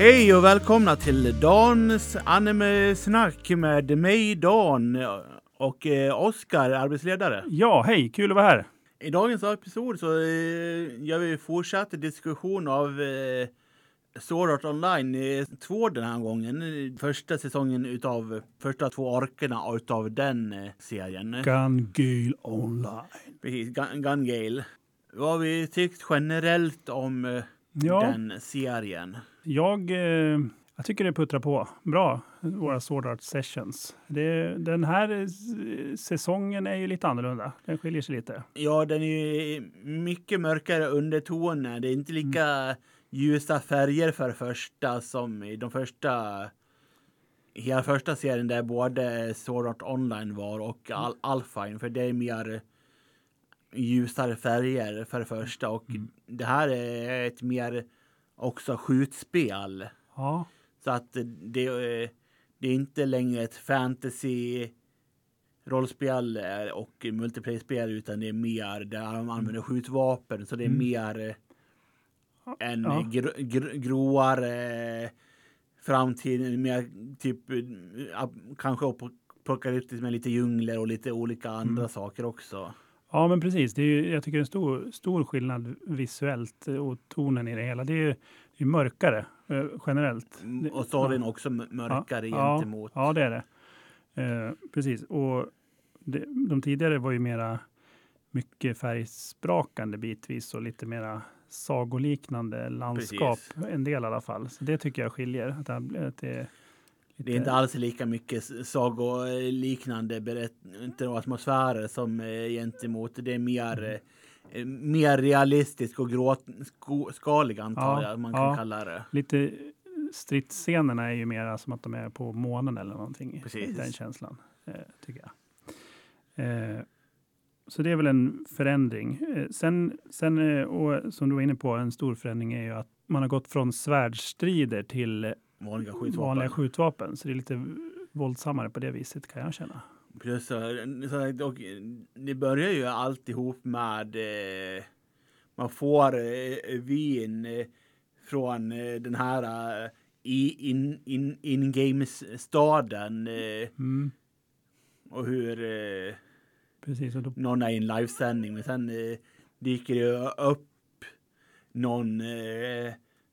Hej och välkomna till Dans anime-snack med mig Dan och eh, Oskar, arbetsledare. Ja, hej, kul att vara här. I dagens episod så eh, gör vi fortsatt diskussion av eh, Sword Art Online eh, två den här gången. Första säsongen utav första två arkerna utav den serien. Gun Gale Online. Precis, Gun, Gun Gale. Vad har vi tyckt generellt om Ja, den serien? Jag, eh, jag tycker det puttrar på bra, våra Sword Art Sessions. Det, den här säsongen är ju lite annorlunda. Den skiljer sig lite. Ja, den är ju mycket mörkare undertoner. Det är inte lika ljusa färger för första som i de första hela första serien där både Sword Art Online var och Al Alpine. För det är mer ljusare färger för det första och det här är ett mer också skjutspel. Ja, Så att det, det är inte längre ett fantasy rollspel och multiplayer-spel utan det är mer där de använder skjutvapen. Så det är Mm. mer en Ja. gr, gr, gråare framtid. Mer typ kanske apokalyptiskt med lite djungler och lite olika andra Mm. saker också. Ja men precis. Det är ju, jag tycker det är en stor, stor skillnad visuellt eh, och tonen i det hela. Det är ju det är mörkare eh, generellt. Mm, Och storyn också mörkare ja, gentemot. Ja, det är det. Eh, precis. Och det, de tidigare var ju mera mycket färgsprakande bitvis och lite mera sagoliknande landskap. En del i alla fall. Så det tycker jag skiljer. Att det, att det, Det är inte alls lika mycket sagoliknande berättelser och atmosfärer som eh, gentemot. Det är mer, eh, mer realistisk och gråskalig antar Ja, jag man ja. kan kalla det. lite stridsscenerna är ju mer som att de är på månen eller någonting. Precis. Den känslan, eh, tycker jag. Eh, så det är väl en förändring. Eh, sen, sen eh, och som du var inne på, en stor förändring är ju att man har gått från svärdstrider till eh, Vanliga skjutvapen. vanliga skjutvapen. Så det är lite våldsammare på det viset kan jag känna. Plus, så, så, och, det börjar ju alltihop med eh, man får eh, vin eh, från eh, den här eh, i in, in, in-games-staden eh, Mm, och hur precis. Och då, någon är i en livesändning men sen dyker det upp någon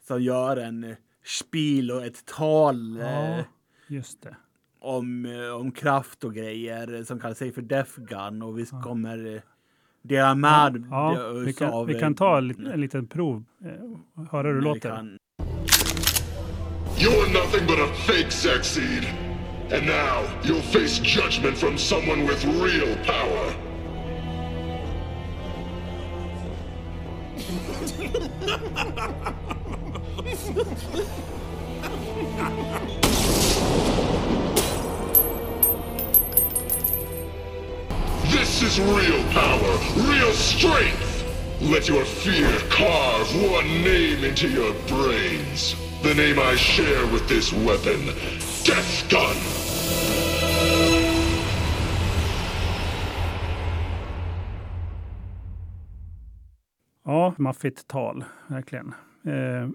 som gör en spiel och ett tal eh, ja, just det. om, eh, om kraft och grejer eh, som kallar sig för Death Gun och vi Ja. kommer eh, dela med Ja, oss vi, kan, av, vi eh, kan ta en, en liten prov. Eh, höra hur det låter. kan- You're nothing but a fake sex seed. And now you'll face judgment from someone with real power. This is real power, real strength. Let your fear carve one name into your brains. The name I share with this weapon, Death Gun. Ja, maffigt tal, verkligen. Eh,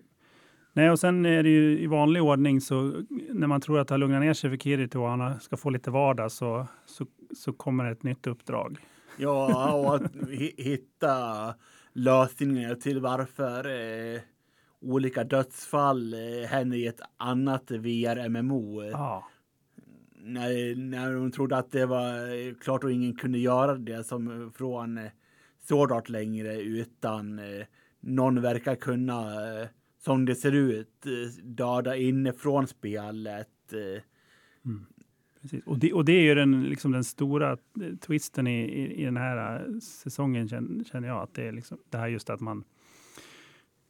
nej, och sen är det ju i vanlig ordning så när man tror att det har lugnat ner sig för Kirito och han ska få lite vardag så, så, så kommer ett nytt uppdrag. Ja, och att hi- hitta lösningar till varför eh, olika dödsfall eh, händer i ett annat VR-MMO. Ja, när, när de trodde att det var eh, klart och ingen kunde göra det som från eh, Sword Art längre utan eh, någon verkar kunna, eh, som det ser ut, eh, döda inifrån spelet. Eh, precis. Och det, och det är ju den, liksom den stora eh, twisten i, i, i den här säsongen känner, jag. Att det är liksom, det här just att man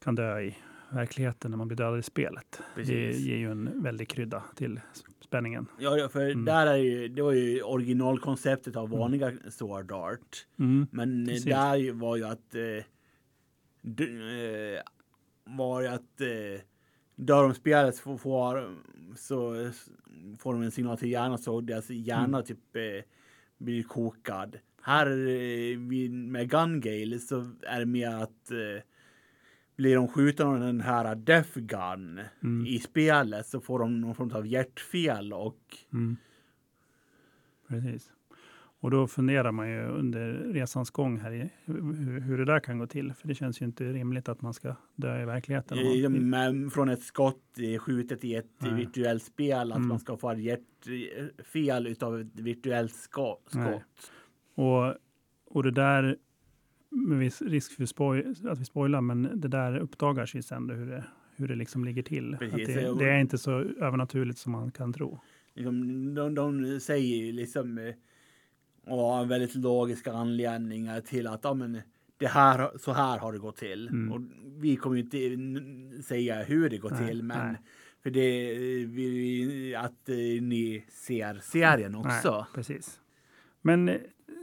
kan dö i verkligheten när man blir dödad i spelet. Det Precis. ger ju en väldig krydda till spänningen. ja, för Mm. där är ju, det var ju originalkonceptet av vanliga Sword Art. Mm. Men Precis. där var ju att eh, eh, var att eh, dör de spelet så får, så får de en signal till hjärnan så deras hjärna Mm. typ eh, blir kokad. Här eh, med Gun Gale så är det mer att eh, blir de skjutna av den här Death Gun Mm. i spelet så får de någon form av hjärtfel och Mm. Precis. Och då funderar man ju under resans gång här i hur, hur det där kan gå till. För det känns ju inte rimligt att man ska dö i verkligheten. Och- med, från ett skott skjutet i ett Nej. virtuellt spel att Mm. man ska få ett hjärtfel utav ett virtuellt Nej. skott. Och, och det där, med viss risk för spoil, att vi spoilar, men det där uppdagas ju sen hur det, hur det liksom ligger till. Precis. det, det är inte så övernaturligt som man kan tro. Liksom, de, de säger ju liksom eh, och har väldigt logiska anledningar till att ja, men, det här, så här har det gått till. Mm. Och vi kommer ju inte säga hur det går Nej, till, men nej. för det vill vi att eh, ni ser serien också. Nej, precis. Men eh,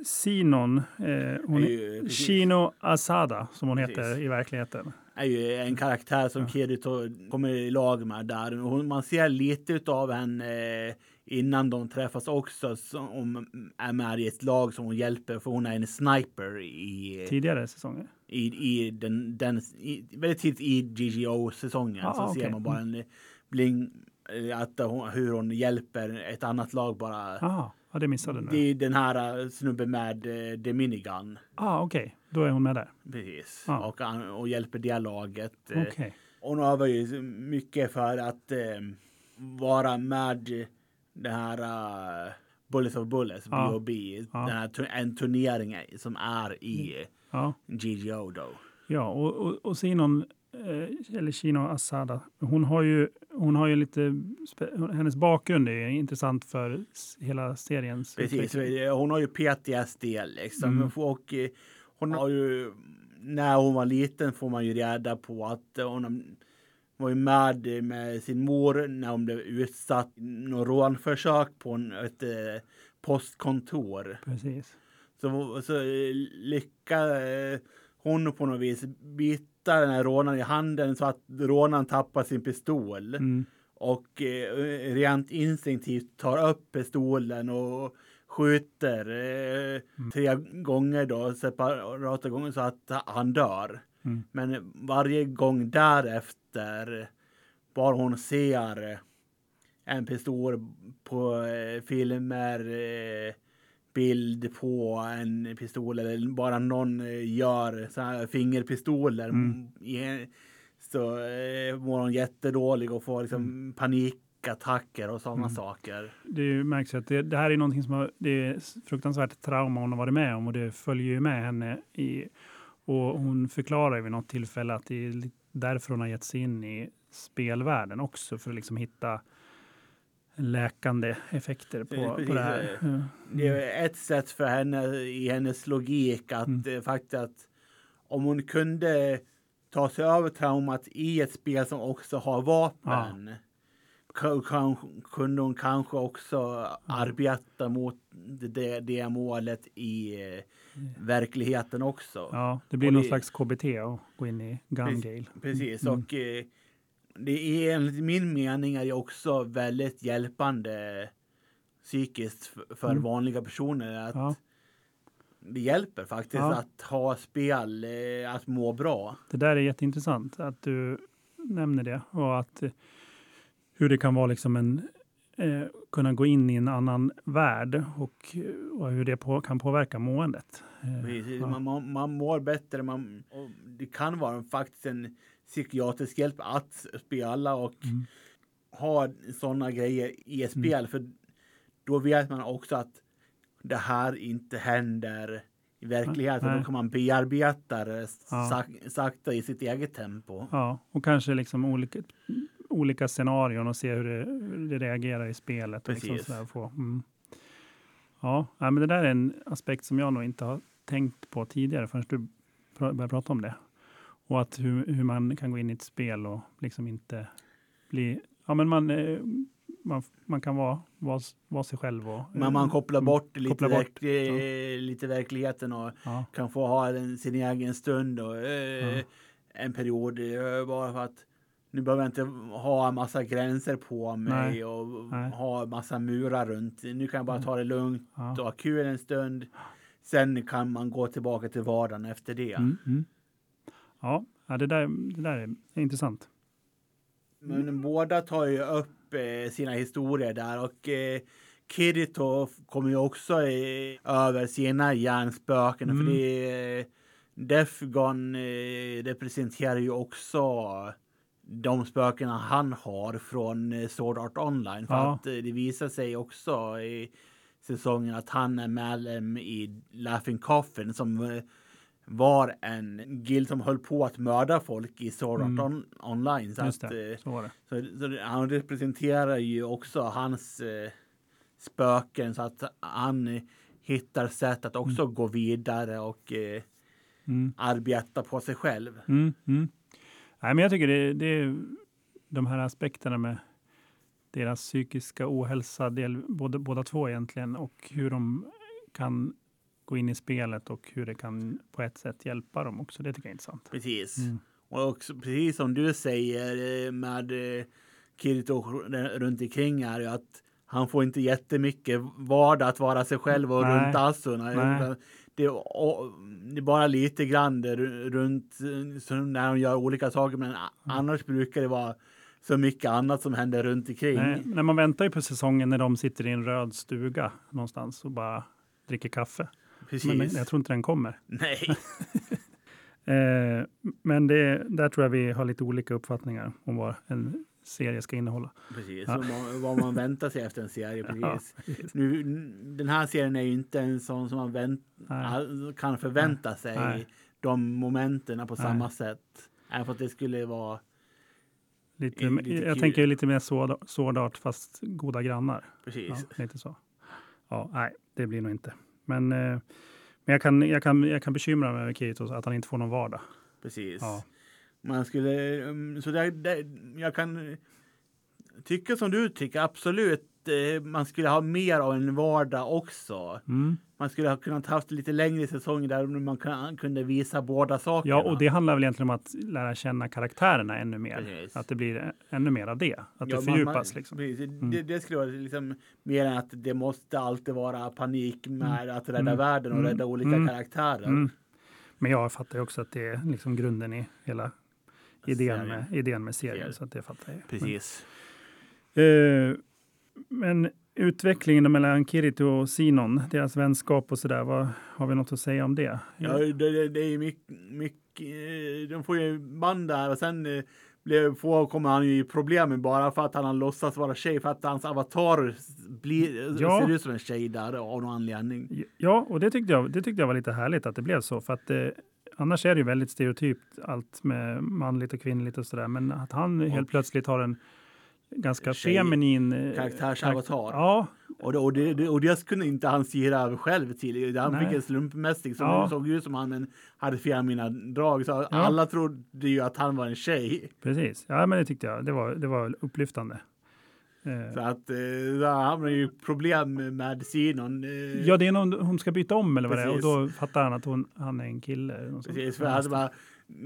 Sinon, eh, hon ju-. Shino Asada, som hon heter Precis. i verkligheten. är ju en karaktär som Ja. Kirito kommer i lag med där. Hon, man ser lite av henne eh, innan de träffas också. Som är med i ett lag som hon hjälper för hon är en sniper i, Tidigare säsonger. i, i den, den i, väldigt tidigt i GGO-säsongen. Ah, så okej. ser man bara en bling eh, att hon, hur hon hjälper ett annat lag bara. Ah, ja, det missade du Det nu. är den här eh, snubben med eh, The Minigun. Ah, Okej, då är hon med där. Precis. Ja. Och, och hjälper det laget. Okej. hon övar ju mycket för att eh, vara med det här uh, Bullets of Bullets, Ja. B.O.B. Ja. Den här, tu- en turnering som är i Ja, GGO då. ja och, och, och Sinon, eh, eller Shino Asada, hon har ju, hon har ju lite, hennes bakgrund är intressant för hela seriens Precis, hon har ju PTSD liksom. Mm. Och eh, hon har ju, när hon var liten får man ju reda på att hon var ju med med sin mor när hon blev utsatt något rånförsök på en, ett eh, postkontor. Precis. Så, så lyckades eh, hon på något vis bita den här rånaren i handen så att rånaren tappar sin pistol. Mm. Och eh, rent instinktivt tar upp pistolen och skjuter eh, tre gånger då, separata gånger så att han dör. Mm. Men varje gång därefter, bara hon ser en pistol på eh, filmer, eh, bild på en pistol eller bara någon eh, gör så här fingerpistoler. Mm. i- Så eh, mår hon jättedålig och får liksom panikattacker och sådana Mm. saker. Det märks att det, det här är någonting som har, det är fruktansvärt trauma hon har varit med om och det följer ju med henne. I, och hon förklarar vid något tillfälle att det är därför hon har gett sig in i spelvärlden också för att liksom hitta läkande effekter på, på Precis. det här. Ja. Det är ett sätt för henne i hennes logik att Mm. eh, faktiskt att om hon kunde ta sig över traumat i ett spel som också har vapen kan, kunde hon kanske också arbeta mot det, det målet i eh, verkligheten också. Ja, det blir Och någon det- slags KBT att gå in i Gun Precis. Mm. och eh, det är enligt min mening är det också väldigt hjälpande psykiskt för Mm. vanliga personer att Ja. det hjälper faktiskt Ja. att ha spel, eh, att må bra. Det där är jätteintressant att du nämner det och att eh, hur det kan vara liksom en eh, kunna gå in i en annan värld och, och hur det på, kan påverka måendet. Eh. Man, man, man mår bättre, man, och det kan vara faktiskt en psykiatrisk hjälp att spela och Mm. ha sådana grejer i ett spel. För då vet man också att det här inte händer i verkligheten. Nej. Då kan man bearbeta det Ja. sak, sakta i sitt eget tempo. Ja, och kanske liksom olika, olika scenarion och se hur det, hur det reagerar i spelet. Och liksom Precis. sådär få, mm. Ja, ja, men det där är en aspekt som jag nog inte har tänkt på tidigare förrän du pr- började prata om det. Och att hur, hur man kan gå in i ett spel och liksom inte bli... Ja, men man, eh, man, man kan vara, vara, vara sig själv. Och, Men man kopplar bort lite, kopplar bort, verk- lite verkligheten och Ja, kan få ha en, sin egen stund och eh, Ja. en period eh, bara för att nu behöver jag inte ha en massa gränser på mig Nej. och Nej. ha en massa murar runt. Nu kan jag bara ta det lugnt ja. och ha kul en stund. Sen kan man gå tillbaka till vardagen efter det. Mm, mm. Ja, det, där, det där är intressant. Men båda tar ju upp eh, sina historier där och eh, Kirito kommer ju också eh, över sina hjärnspöken. Mm. För det, eh, Defgon eh, representerar ju också de spökena han har från eh, Sword Art Online. För Ja. att eh, det visar sig också i säsongen att han är medlem i Laughing Coffin som eh, var en guild som höll på att mörda folk i Sword Art Mm. on Online. Så att, så så, så han representerar ju också hans eh, spöken så att han hittar sätt att också gå vidare och eh, Mm. arbeta på sig själv. Nej, men jag tycker det, det är de här aspekterna med deras psykiska ohälsa, del, både, båda två egentligen, och hur de kan gå in i spelet och hur det kan på ett sätt hjälpa dem också. Det tycker jag är intressant. Precis. Mm. Och också, precis som du säger eh, med eh, Kirito runt omkring här, är att han får inte jättemycket vardag att vara sig själv och Nej. runt Asurna. Det, och, det är bara lite grann där runt när de gör olika saker. Men a- annars brukar det vara så mycket annat som händer runt omkring. Nej, när man väntar ju på säsongen när de sitter i en röd stuga någonstans och bara dricker kaffe. Precis. Men jag tror inte den kommer. Nej. Eh, men det, där tror jag vi har lite olika uppfattningar om vad en serie ska innehålla. Precis, Ja. och vad, man väntar sig efter en serie. Ja, Precis. precis. Nu, den här serien är ju inte en sån som man vänt, Nej. kan förvänta sig Nej. de momenten på Nej. samma sätt. Även för att det skulle vara Lite, lite jag kul. tänker lite mer Sword Sword Art fast goda grannar. precis. Ja, lite så. Ja, nej, det blir nog inte. Men, eh, men jag, kan, jag, kan, jag kan bekymra mig över Kirito att han inte får någon vardag. precis. Ja. Man skulle, um, så där, där, jag kan tycka som du tycker, absolut. eh, Man skulle ha mer av en vardag också. Mm. Man skulle ha kunnat haft lite längre säsonger där man kan- kunde visa båda sakerna. Ja, och det handlar väl egentligen om att lära känna karaktärerna ännu mer. Precis. Att det blir ännu mer av det. Att Ja, det man- fördjupas. man, liksom. Mm. Det, det skulle vara liksom mer än att det måste alltid vara panik med att rädda Mm. världen och Mm. rädda olika Mm. karaktärer. Mm. Men jag fattar ju också att det är liksom grunden i hela idén Serien. med, idén med serien. Så att det fattar jag. Precis. Men, eh, men utvecklingen mellan Kirito och Sinon, deras vänskap och sådär, vad har vi något att säga om det? Ja, det, det, är mycket, mycket, eh, de får ju band där och sen eh, blev, får, kommer han ju i problem bara för att han har låtsats vara tjej, för att hans avatar blir, Ja. ser ut som en tjej där av någon anledning. Ja, och det tyckte jag, det tyckte jag var lite härligt att det blev så. För att eh, annars är det ju väldigt stereotypt allt med manligt och kvinnligt och sådär. Men att han helt plötsligt har en ganska Tjej- feminin eh, karaktärsavatar. Ja, Och det, och, det, och det kunde inte han styra över själv till. Han Nej. fick en slumpmässig som Ja. såg ut som han men hade feminina drag. Så alla trodde ju att han var en tjej. precis. Ja, men det tyckte jag. Det var, det var upplyftande. Eh, Så att eh, då hamnar ju problem med Sinon. Eh, Ja, det är någon hon ska byta om eller vad det är. Och Precis. då fattar han att hon, han är en kille. Precis, för han bara,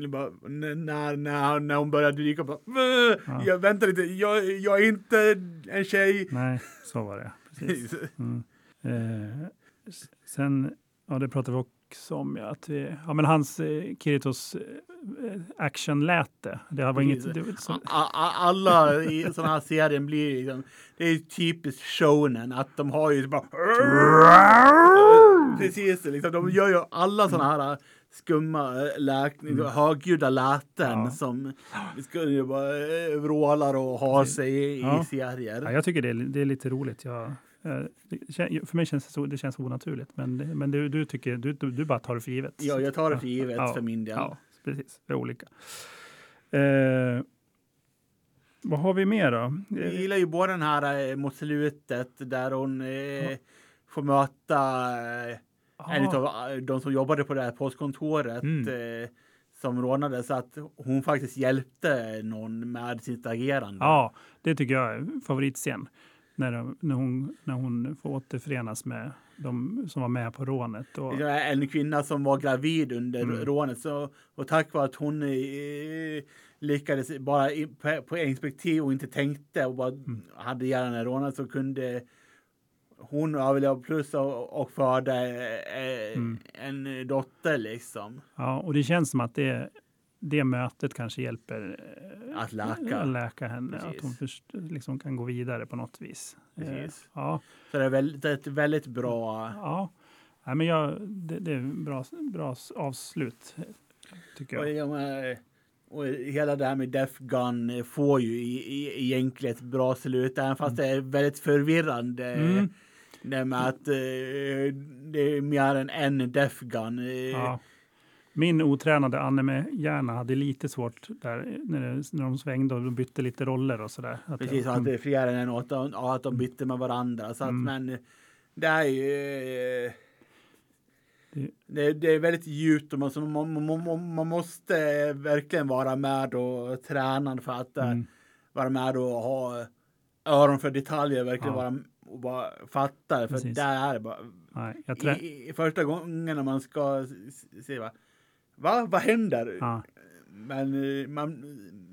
bara, när, när, när hon började dyka på, "Vö, Ja. jag väntar lite, jag, jag är inte en tjej. Nej, så var det. Precis. Mm. Eh, sen, ja det pratade vi också om, ja, att vi, ja men hans, eh, Kiritos eh, actionläte. Det var inget, det, så, Alla i sådana här serier blir liksom, det är typiskt shonen att de har ju bara Precis, liksom, de gör ju alla sådana här skumma äh, läk, högljudda läten Mm. Ja. som bara vrålar och har sig i, Ja. i serier. ja, jag tycker det är, det är lite roligt. Jag, eh, för mig känns det, så, det känns onaturligt. Men, men du, du, tycker, du, du, bara tar det för givet. Ja, jag tar det för givet Ja, för min del. Ja, precis. Det är olika. Eh, vad har vi mer då? Jag Eh, gillar ju både den här eh, mot slutet där hon eh, får möta eh, en av de som jobbade på det här postkontoret Mm. eh, som rånades. Så att hon faktiskt hjälpte någon med sitt agerande. Ja, det tycker jag är favoritscen. När, när, hon, när hon får återförenas med de som var med på rånet. Och, En kvinna som var gravid under Mm. rånet. Så, och tack vare att hon eh, lyckades bara i, på, på inspektiv och inte tänkte och bara Mm. hade den här rånaren så kunde hon överleva plus och, och föda eh, Mm. en dotter liksom. ja, och det känns som att det är det mötet kanske hjälper eh, Att läka. läka henne. Precis. Att hon först, liksom kan gå vidare på något vis. Eh, Precis. ja, Så det är väldigt, ett väldigt bra... ja. Nej, men jag, det, det är bra, bra avslut, tycker Och, jag. jag menar, och hela det här med Def Gun får ju i, i, egentligen ett bra slut, även fast det är väldigt förvirrande. Mm. Det med att eh, det är mer än en Def Gun. Eh, Ja. Min otränade anime-hjärna hade lite svårt där när, det, när de svängde och de bytte lite roller och sådär. Att Precis, att det är fler än en och att de, bytte med varandra. Så att, Mm. Men det är ju... Det- Det, är väldigt djupt och man, man, man, man, måste verkligen vara med och träna för att eh, mm, vara med och ha öron för detaljer, verkligen Ja. vara och bara fatta. För Precis. där är det bara... nej, I, i, första gången när man ska se va, va vad händer? ja, Men eh, man,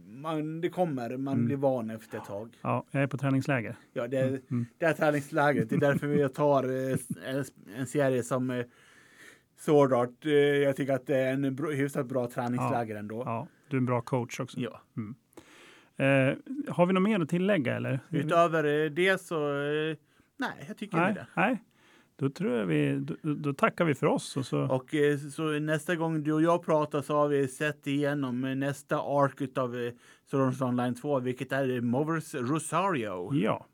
man, det kommer, man Mm. blir van efter ett tag. ja, jag är på träningsläger. Ja, det, är- Mm. det är träningsläget. Det är därför vi tar eh, en, en serie som eh, Sword Art. Jag tycker att det är en bra, hyfsat bra träningsläger ändå. Ja, du är en bra coach också. Ja. Eh, har vi något mer att tillägga eller? Utöver det så, nej, jag tycker nej, inte det. nej, då tror jag vi, då, då tackar vi för oss och så. Och eh, så nästa gång du och jag pratar så har vi sett igenom eh, nästa ark av eh, Art Online 2, vilket är Movers Rosario. Ja,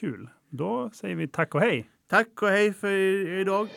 kul. Då säger vi tack och hej. Tack och hej för idag.